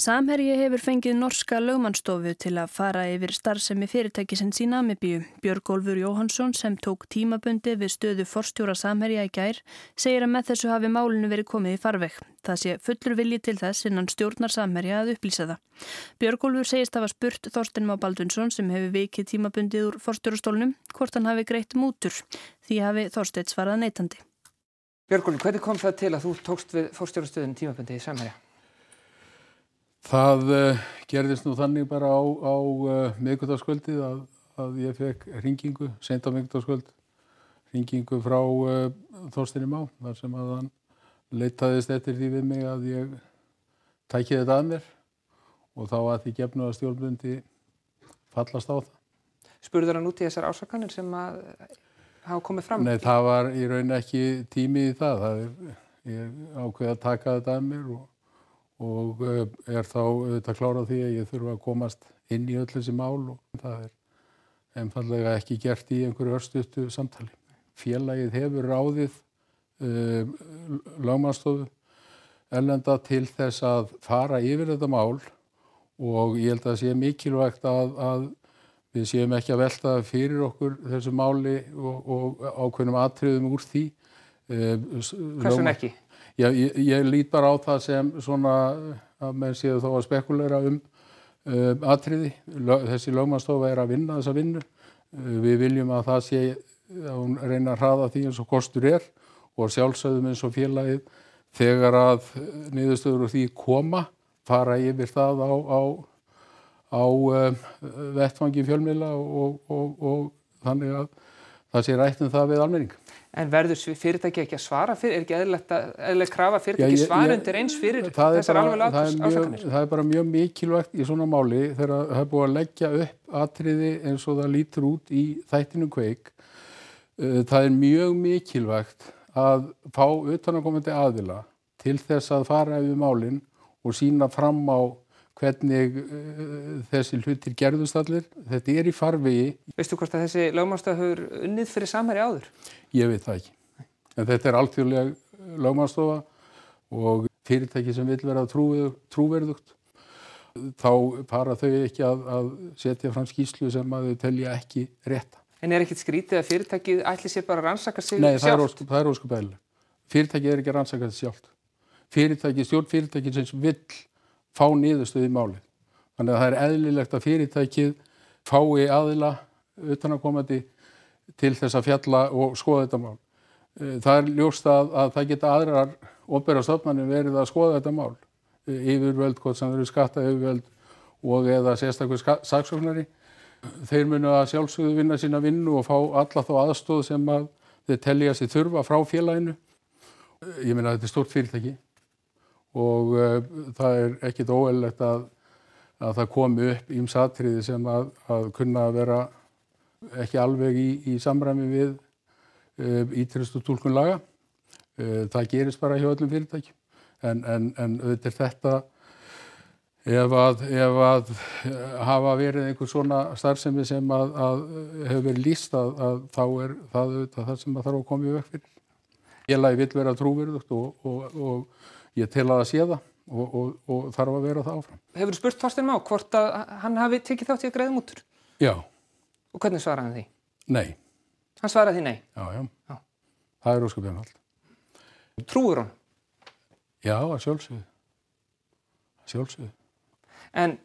Samherji hefur fengið norska lögmannstofu til að fara yfir starfsemi fyrirtækisins í Namibíu. Björgólfur Jóhansson sem tók tímabundi við stöðu forstjóra Samherja í gær segir að með þessu hafi málinu verið komið í farveg. Það sé fullur vilji til þess innan stjórnar Samherja að upplýsa það. Björgólfur segist að hafa spurt Þorsten Má Baldvinsson sem hefur vikið tímabundið úr forstjórastólnum hvort hann hafi greitt mútur því hafi Þorstedt svarað neytandi. Björgólfur, hvernig kom það til að þú tókst við forstjórastöðun tímabundið í Samherja? Það uh, gerðist nú þannig bara á, á uh, miðgutaskvöldið að, að ég fekk ringingu, sent á miðgutaskvöld, ringingu frá uh, Þorstinni Má, þar sem að hann leitaðist eftir því við mig að ég tækið þetta að mér og þá að því gefnu að stjórnbundi fallast á það. Spurður hann út í þessar ásakanir sem að hafa komið fram? Nei, það var í raun ekki tími í það. það er, ég ákveði að taka þetta að mér og og eh, er þá auðvitað klárað því að ég þurfa að komast inn í öll þessi mál og það er einfallega ekki gert í einhverju örstuttu samtali. Félagið hefur ráðið um, lagmannstofu ellenda til þess að fara yfir þetta mál og ég held að það sé mikilvægt að, að við séum ekki að velta fyrir okkur þessu máli og, og ákveðnum atriðum úr því. Eh, Hversun ekki? Já, ég, ég lít bara á það sem svona að menn séu þó að spekulera um um atriði. Þessi lögmannstofa er að vinna þessa vinnu. Uh, við viljum að það sé að hún reyna að hraða því eins og kostur er og sjálfsögðum eins og félagið þegar að niðurstöður og því koma fara yfir það á, á, á um, vettfangi fjölmila og, og, og þannig að það sé rætt um það við almenning. En verður fyrirtæki ekki að svara fyrir, er ekki eðlilega krafa fyrirtæki Já, ég, svara undir eins fyrir þessar alveg ásakanir? Það er bara mjög mikilvægt í svona máli þegar það er búið að leggja upp atriði eins og það lítur út í þættinu kveik. Uh, það er mjög mikilvægt að fá utanakomandi aðila til þess að fara yfir málinn og sína fram á hvernig uh, þessi hlutir gerðust allir. Þetta er í farvegi. Veistu hvort að þessi lögmannstof hefur unnið fyrir samhæri áður? Ég veit það ekki. En þetta er alltfjörlega lögmannstofa og fyrirtæki sem vil vera trúverðugt. Þá fara þau ekki að, að setja fram skýslu sem að þau telja ekki rétta. En er ekkit skrítið að fyrirtækið ætli sér bara að rannsaka sig Nei, sjálft? Nei, það er óskup eðlilega. Fyrirtækið er ekki að rannsaka sig sjálft. Fyrirtækið, stjórn fyrirtækið sem vill fá niðurstöð í málið. Þannig að það er eðlilegt að fyrirtækið fái aðila utanakomandi til þess að fjalla og skoða þetta mál. Eh, það er ljóst að, að það geta aðrar óbæra stofnarnir verið að skoða þetta mál. Eh, yfirvöld, hvort sem verður skatta yfirvöld og eða sérstaklega saksóknari. Þeir munu að sjálfsögðu vinna sína vinnu og fá alla þá aðstóð sem að þeir tellja sér þurfa frá félaginu. Eh, ég minna að þetta er stort fyrirtæki og uh, það er ekkit óeilegt að, að það komi upp ímsatriði sem að, að kunna að vera ekki alveg í, í samræmi við uh, ítrystu tólkun laga. Uh, það gerist bara hjá öllum fyrirtækjum en, en, en auðvitað þetta ef að, ef að hafa verið einhver svona starfsemi sem að, að hefur verið líst að, að þá er það það sem það þarf að koma í vekk fyrir. Ég lagi vill vera trúverðugt og, og, og ég tel að það sé það og, og, og þarf að vera það áfram. Hefur þú spurt Þorstein Má hvort að hann hafi tekið þátt í að greiða mútur? Já. Og hvernig svaraði hann því? Nei. Hann svaraði því nei? Já, já. já. Það er óskapið hann allt. Trúur hann? Já, að sjálfsögðu. Að sjálfsögðu. En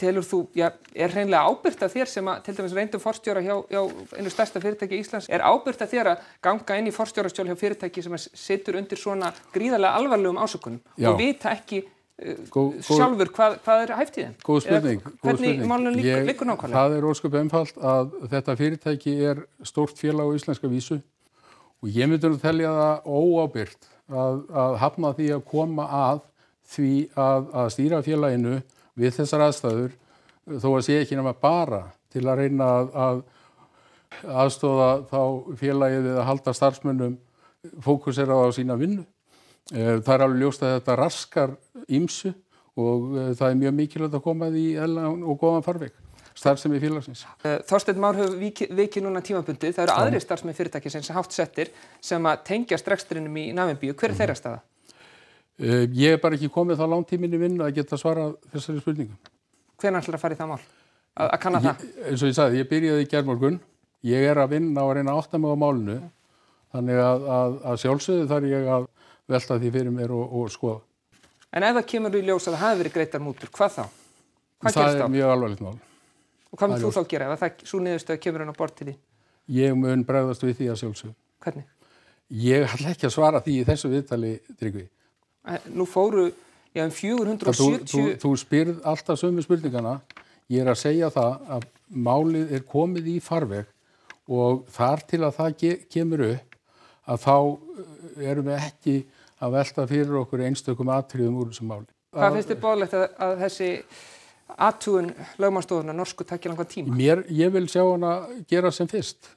telur þú, já, er hreinlega ábyrgt að þér sem að, til dæmis reyndum forstjóra hjá, hjá einu stærsta fyrirtæki í Íslands, er ábyrgt að þér að ganga inn í forstjórastjól hjá fyrirtæki sem situr undir svona gríðarlega alvarlegum ásökunum já. og vita ekki uh, Gó, sjálfur hvað, hvað er hæft í þeim? Góð spurning. Hvernig málun líkur nákvæmlega? Það er ósköp einfalt að þetta fyrirtæki er stórt félag á íslenska vísu og ég myndur að telja það óábyrgt að, að hafna því að koma að því að, að stýra félaginu við þessar aðstæður þó að sé ekki nema bara til að reyna að, að aðstóða þá félagið að halda starfsmönnum fókusera á sína vinnu. Eh, það er alveg ljóst að þetta raskar ímsu og eh, það er mjög mikilvægt að koma því og góðan farveg starfsemi félagsins. Eh, Þorstein Már hefur vikið viki núna tímabundi. Það eru aðri starfsemi fyrirtæki sem hátt settir sem að tengja streksturinnum í Namibíu. Hver er mm -hmm. þeirra staða? Uh, ég er bara ekki komið þá langtíminni vinn að geta svara þessari spurningum. Hvernig ætlar að fara í það mál? Að, að kanna það? Ég, eins og ég sagði, ég byrjaði í gerðmorgun, ég er að vinna og að reyna að átta mig á málinu, þannig að, að, að sjálfsögðu þarf ég að velta því fyrir mér og, og skoða. En ef það kemur í ljós að það hafi verið greitar mútur, hvað þá? Hvað það er mjög alvarlegt mál. Og hvað það mun þú þá gera ef það svo niðurstöð kemur hann á bort til því? Ég mun bregðast við því að sjálfsögðu. Hvernig? Ég ætla ekki að svara því í þessu viðtali, Tryggvi. Eh, Nú fóru, já, um Þú, 470... þú, þú spyrð alltaf sömu spurningana. Ég er að segja það að málið er komið í farveg og þar til að það kemur upp að þá uh, erum við ekki að velta fyrir okkur einstökum atriðum úr þessu máli. Hvað finnst þið bóðlegt að, að þessi aðtúun lögmannstofuna norsku takja langan tíma? Mér, ég vil sjá hana gera sem fyrst.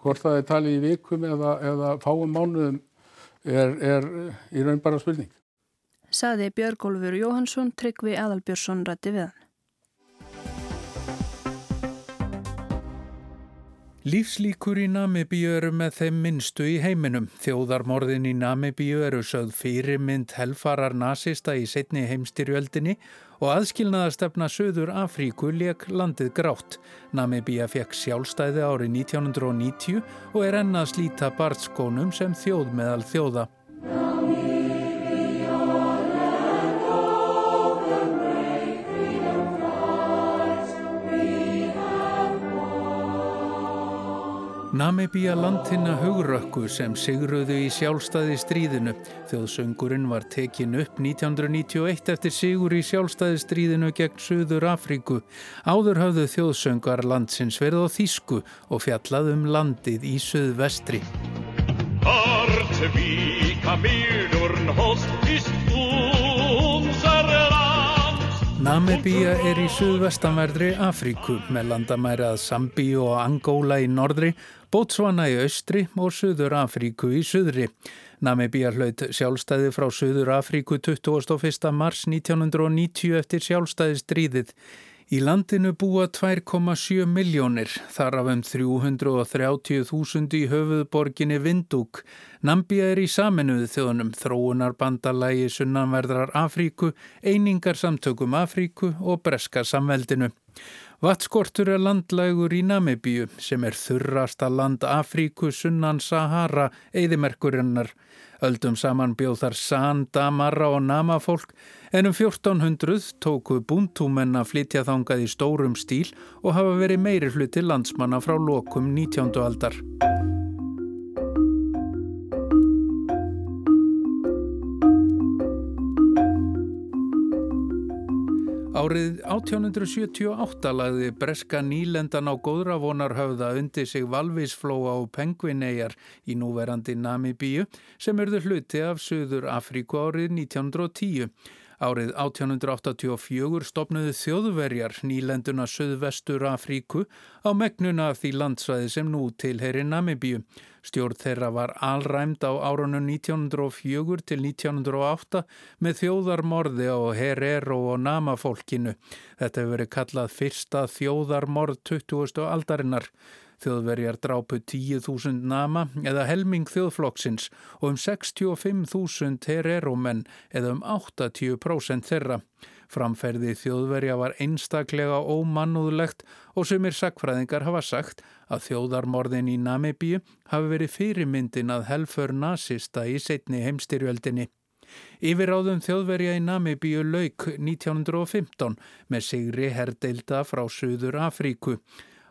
Hvort það er talið í vikum eða, eða fáum mánuðum er, er í raun bara spurning. Saði Björgólfur Jóhansson, Tryggvi Aðalbjörnsson rætti við hann. Lífslíkur í Namibíu eru með þeim minnstu í heiminum. Þjóðarmorðin í Namibíu eru sögð fyrirmynd helfarar nasista í setni heimstyrjöldinni og aðskilnaðastefna Suður Afríku leik landið grátt. Namibíu fekk sjálfstæði árið 1990 og er enn að slíta bartskónum sem þjóð meðal þjóða. Namibíja landina hugrökku sem sigruðu í sjálfstæði stríðinu. Þjóðsöngurinn var tekin upp 1991 eftir sigur í sjálfstæði stríðinu gegn Suður Afríku. Áður höfðu þjóðsöngar landsins verið á Þísku og fjallað um landið í Suðvestri. Namibíja er í suðvestanverðri Afríku með landamæri að Sambíu og Angóla í norðri, Botswana í austri og Suður Afríku í suðri. Namibíja hlaut sjálfstæði frá Suður Afríku 21. mars 1990 eftir sjálfstæði stríðið. Í landinu búa 2,7 miljónir, þar af um 330.000 í höfuðborginni Vindúk. Nambia er í saminuðu þjóðunum þróunarbandalagi sunnanverðrar Afríku, einingarsamtökum Afríku og breska samveldinu. Vattskortur er landlægur í Namibíu sem er þurrasta land Afríku sunnan Sahara, eðimerkurinnar. Öldum saman bjóð þar San, Damara og Nama fólk en um 1400 tóku búntúmenn að flytja þangað í stórum stíl og hafa verið meiri hluti landsmanna frá lokum 19. aldar. Árið 1878 lagði breska nýlendan á góðravonarhöfða undir sig Valvísflóa og Penguineyjar í núverandi Namibíu sem erðu hluti af Suður Afríku árið 1910. Árið 1884 stopnuðu þjóðverjar nýlenduna Suðvestur Afríku á megnuna af því landsvæði sem nú tilheyri Namibíu. Stjórn þeirra var alræmd á árunum 1904 til 1908 með þjóðarmorði á Herero og Nama fólkinu. Þetta hefur verið kallað fyrsta þjóðarmorð 20. aldarinnar. Þjóðverjar drápu 10.000 nama eða helming þjóðflokksins og um 65.000 hereromenn eða um 80% þeirra. Framferði þjóðverja var einstaklega ómannúðlegt og sumir sakfræðingar hafa sagt að þjóðarmorðin í Namibíu hafi verið fyrirmyndin að helfur nazista í setni heimstyrjöldinni. Yfiráðum þjóðverja í Namibíu lauk 1915 með sigri herdeilda frá Suður Afríku.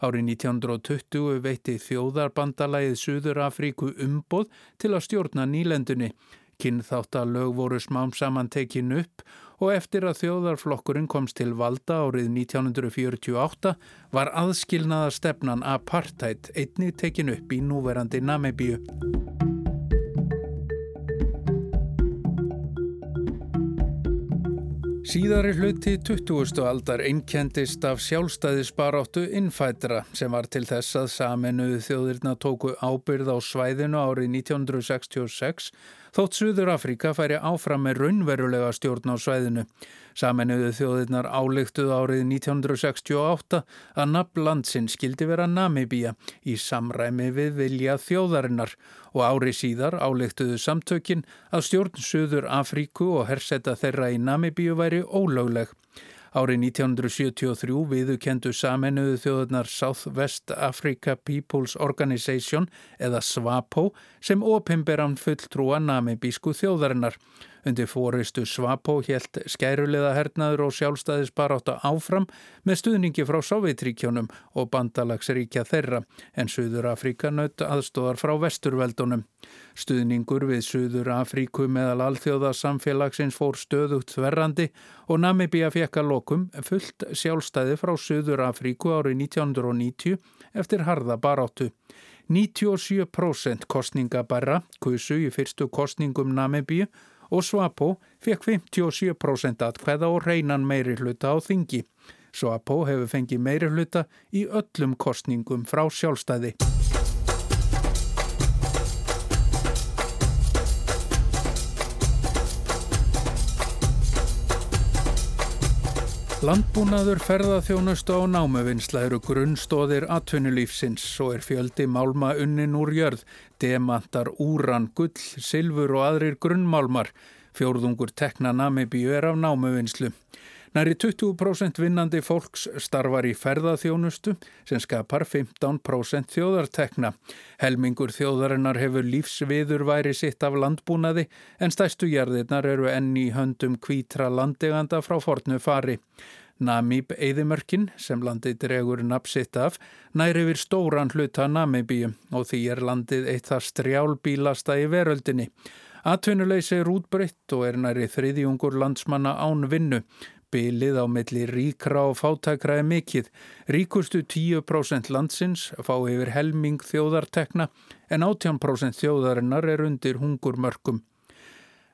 Árið 1920 veitti þjóðarbandalagið Suður Afríku umboð til að stjórna nýlendunni. Kynþáttalög voru smám saman tekin upp og eftir að þjóðarflokkurinn komst til valda árið 1948 var aðskilnaða stefnan apartheid einnig tekin upp í núverandi Namibíu. Síðari hluti 20. aldar einkendist af sjálfstæðisbaráttu innfætra sem var til þess að saminuðu þjóðirna tóku ábyrð á svæðinu árið 1966 þótt Suður Afrika færi áfram með raunverulega stjórn á svæðinu. Saminuðu þjóðirnar álíktuð árið 1968 að nafn landsinn skildi vera Namibíja í samræmi við vilja þjóðarinnar og ári síðar álíktuðu samtökin að stjórn Suður Afríku og hersetta þeirra í Namibíu væri ólögleg. Árið 1973 viðukendu saminuðu þjóðunar South West Africa People's Organization eða SWAPO sem opimberan fulltrúa namibísku þjóðarinnar. Undir fóristu SWAPO helt skærulega hernaður og sjálfstæðisbaráta áfram með stuðningi frá Sovjetríkjónum og bandalagsríkja þeirra en Suður Afrika naut aðstóðar frá vesturveldunum. Stuðningur við Suður Afríku meðal alþjóða samfélagsins fór stöðugt þverrandi og Namibíja fekk að lokum fullt sjálfstæði frá Suður Afríku árið 1990 eftir harða baráttu. 97% kostningabæra kusu í fyrstu kostningum Namibíu og Svapo fekk 57% atkveða og reynan meiri hluta á þingi. Svapo hefur fengið meiri hluta í öllum kostningum frá sjálfstæði. Landbúnaður ferðaþjónustu á námuvinnsla eru grunnstóðir atvinnulífsins og er fjöldi málma unnin úr jörð, demantar, úran, gull, silfur og aðrir grunnmálmar. Fjórðungur tekna namibíu er af námuvinnslu. Næri 20% vinnandi fólks starfar í ferðaþjónustu sem skapar 15% þjóðartekna. Helmingur þjóðarinnar hefur lífsviður væri sitt af landbúnaði en stæstu jarðirnar eru enni í höndum kvítra landeganda frá fornu fari. Namíb Eidimörkin sem landið dregur napsitt af næri yfir stóran hluta Namibíu og því er landið eitt það strjálbílasta í veröldinni. Atvinnuleysi er útbreytt og er næri þriðjungur landsmanna án vinnu. Bilið á milli ríkra og fátækra er mikill. Ríkustu 10% landsins fá yfir helming þjóðartekna en 18% þjóðarinnar er undir hungurmörkum.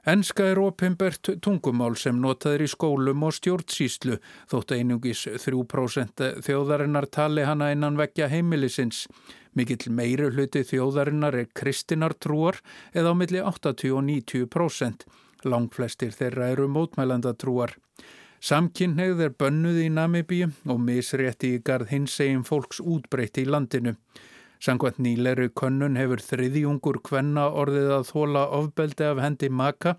Enska er opimbert tungumál sem notaður í skólum og stjórnsýslu þótt einungis 3% þjóðarinnar tali hana innan vekja heimilisins. Mikill meiri hluti þjóðarinnar er kristinartrúar eða á milli 80 og 90%. Langflestir þeirra eru mótmælandatrúar. Samkynneið er bönnuð í Namibíu og misrétti í garð hins egin fólks útbreytti í landinu. Sangvænt nýleru könnun hefur þriðjungur kvenna orðið að þóla ofbeldi af hendi maka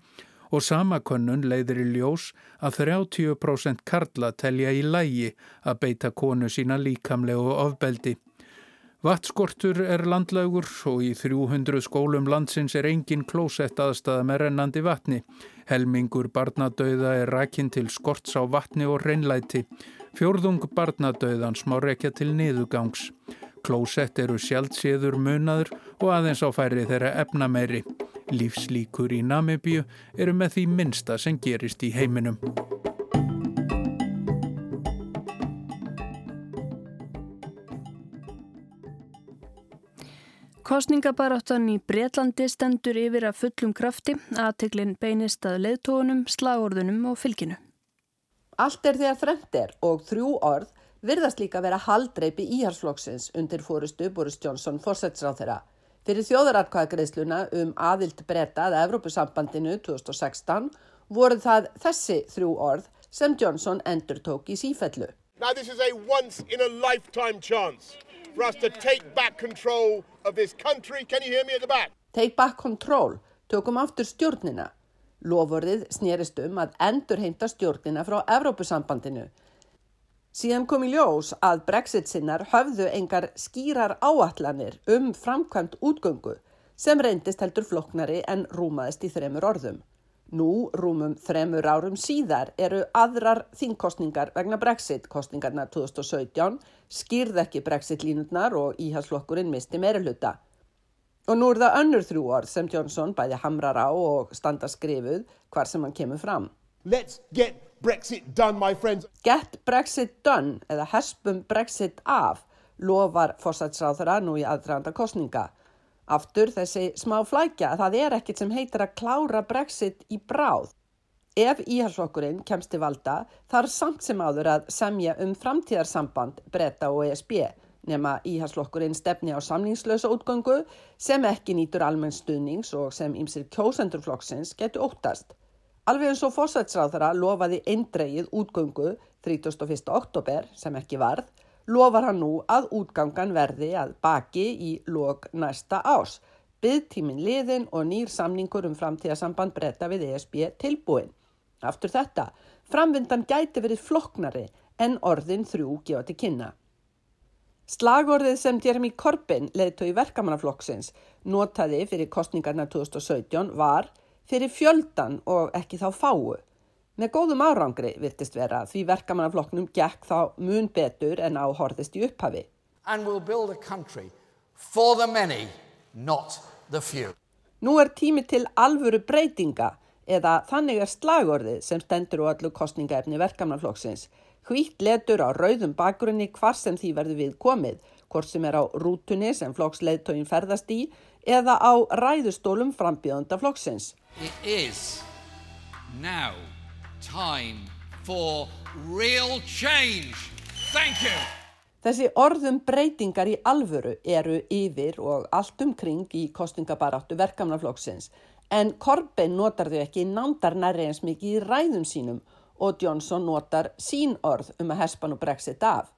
og sama könnun leiðir í ljós að 30% karla telja í lægi að beita konu sína líkamlegu ofbeldi. Vattskortur er landlaugur og í 300 skólum landsins er engin klósett aðstæða með rennandi vatni. Helmingur barnadauða er rækinn til skorts á vatni og reynlæti. Fjórðung barnadauðans má rekja til niðugangs. Klósett eru sjálfséður munaður og aðeins á færi þeirra efnameiri. Lífslíkur í Namibíu eru með því minsta sem gerist í heiminum. Kostningabaráttan í Breitlandi stendur yfir að fullum krafti, aðteglin beinist að leðtóunum, slagorðunum og fylginu. Allt er þegar þrengt er og þrjú orð virðast líka vera haldreipi íhalsflokksins undir fórustu Boris Johnson fórsætsráð þeirra. Fyrir þjóðaratkvæðagreisluna um aðild breyta að Evrópusambandinu 2016 voru það þessi þrjú orð sem Johnson endur tók í sífellu. Now this is a once in a lifetime chance for us to take back control of this country. Can you hear me at the back? Take back control. Tökum aftur stjórnina. Lofurðið snýrist um að endur heimta stjórnina frá Evrópusambandinu. Síðan kom í ljós að Brexit sinnar höfðu engar skýrar áallanir um framkvæmt útgöngu sem reyndist heldur floknari en rúmaðist í þremur orðum. Nú, rúmum þremur árum síðar, eru aðrar þingkostningar vegna Brexit-kostningarna 2017, skýrð ekki Brexit-línutnar og íhalsflokkurinn misti meiri hluta. Og nú er það önnur þrjú orð sem Johnson bæði hamrar á og standa skrifuð hvar sem hann kemur fram. Let's get Brexit done, my friends. Get Brexit done, eða hespum Brexit af, lofar fórsætsráðara nú í aðdraganda kostninga. Aftur þessi smá flækja að það er ekkit sem heitir að klára Brexit í bráð. Ef íhalsflokkurinn kemst til valda þarf samt sem áður að semja um framtíðarsamband breyta og ESB nema íhalsflokkurinn stefni á samningslösa útgöngu sem ekki nýtur almenn stuðnings og sem ymsir kjósendurflokksins getur óttast. Alveg eins og fósætsráðara lofaði eindreið útgöngu 31. oktober sem ekki varð, lofar hann nú að útgangan verði að baki í lok næsta ás. Byðtímin liðin og nýr samningur um framtíðarsamband breyta við ESB tilbúin. Aftur þetta, framvindan gæti verið floknari en orðin þrjú til kynna. Slagorðið sem Jeremy Corbyn leðtói verkamannaflokksins notaði fyrir kostningarna 2017 var fyrir fjöldan og ekki þá fáu. Með góðum árangri virtist vera því verkamannaflokknum gekk þá mun betur en á horðist í upphafi. We'll many. Nú er tími til alvöru breytinga eða þannig er slagorðið sem stendur á allu kostningaefni verkamannaflokksins. Hvítt letur á rauðum bakgrunni hvar sem því verður við komið, hvort sem er á rútunni sem flokksleitóin ferðast í eða á ræðustólum frambíðanda flokksins. It is now time for real change. Thank you. Þessi orðum breytingar í alvöru eru yfir og allt umkring í kostningabaráttu verkamannaflokksins en Corbyn notar þau ekki nándar nærri eins mikið í ræðum sínum og Johnson notar sín orð um að hespan og brexit af.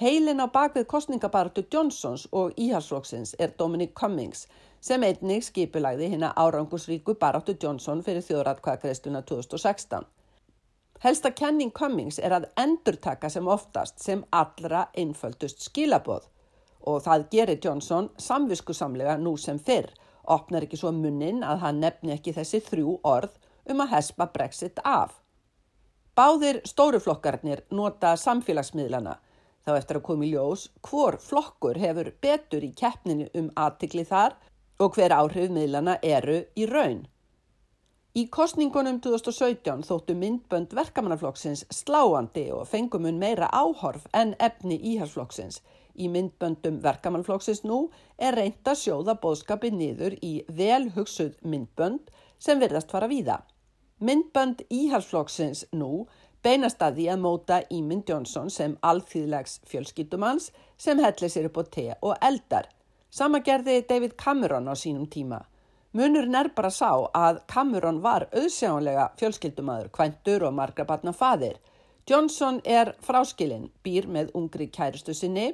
Heilin á bakvið kostningabaráttu Johnsons og íhalsflokksins er Dominic Cummings sem einnig skipulagði hérna árangusríku baráttu Johnson fyrir þjóðratkvæðakreistuna 2016. Helsta kenning Cummings er að endurtaka sem oftast sem allra einföldust skilaboð og það gerir Johnson samviskusamlega nú sem fyrr, opnar ekki svo munnin að hann nefni ekki þessi þrjú orð um að hespa brexit af. Báðir stóruflokkarnir nota samfélagsmiðlana þá eftir að koma í ljós hvor flokkur hefur betur í keppninu um aðtikli þar og hver áhrif miðlana eru í raun. Í kostningunum 2017 þóttu myndbönd verkamannaflokksins sláandi og fengum hún meira áhorf en efni íhalsflokksins. Í myndböndum verkamannaflokksins nú er reynd að sjóða bóðskapi niður í velhugsuð myndbönd sem verðast fara víða. Myndbönd íhalsflokksins nú beinast að því að móta Ímynd Jónsson sem alþýðlegs fjölskyttumanns sem hellir sér upp á te og eldar. Sama gerði David Cameron á sínum tíma. Munurinn er bara sá að Cameron var auðsjáanlega fjölskyldumadur, kvæntur og margra batna fadir. Johnson er fráskilinn, býr með ungri kæristu sinni,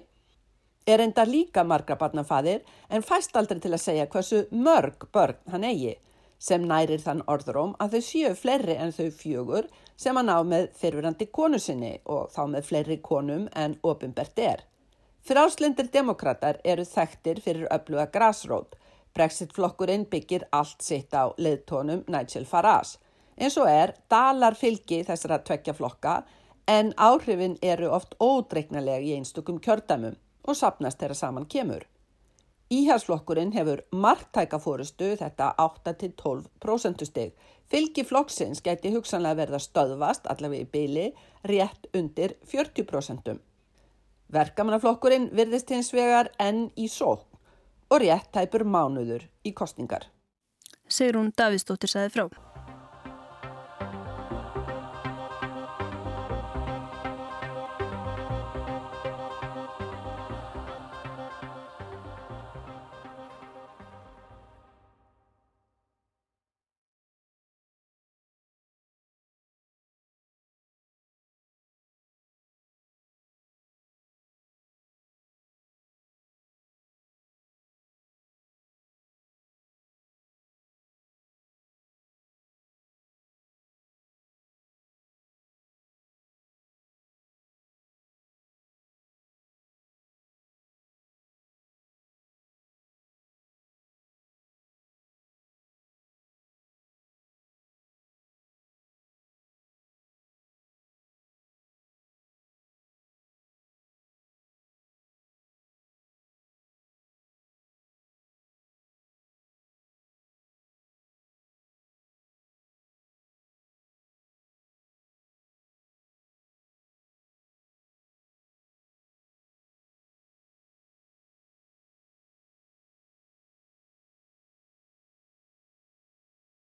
er enda líka margra batna fadir en fæst aldrei til að segja hversu mörg börn hann eigi, sem nærir þann orðróm að þau séu fleiri en þau fjögur sem hann á með fyrfirandi konu sinni og þá með fleiri konum en ofinbert er. Fráslindir demokrater eru þekktir fyrir öfluga grásrót, Brexit-flokkurinn byggir allt sitt á leiðtónum Nigel Farage. En svo er dalar fylgi þessara tvekja flokka en áhrifin eru oft ódreiknalega í einstökum kjördæmum og sapnast þeirra saman kemur. Íhalsflokkurinn hefur marktæka fórustu þetta 8-12% steg. Fylgi flokksins geti hugsanlega verða stöðvast allavega í byli rétt undir 40%. Verkamannaflokkurinn virðist hins vegar enn í sók og rétt tæpur mánuður í kostningar. Segrún Davidsdóttir sæði frá.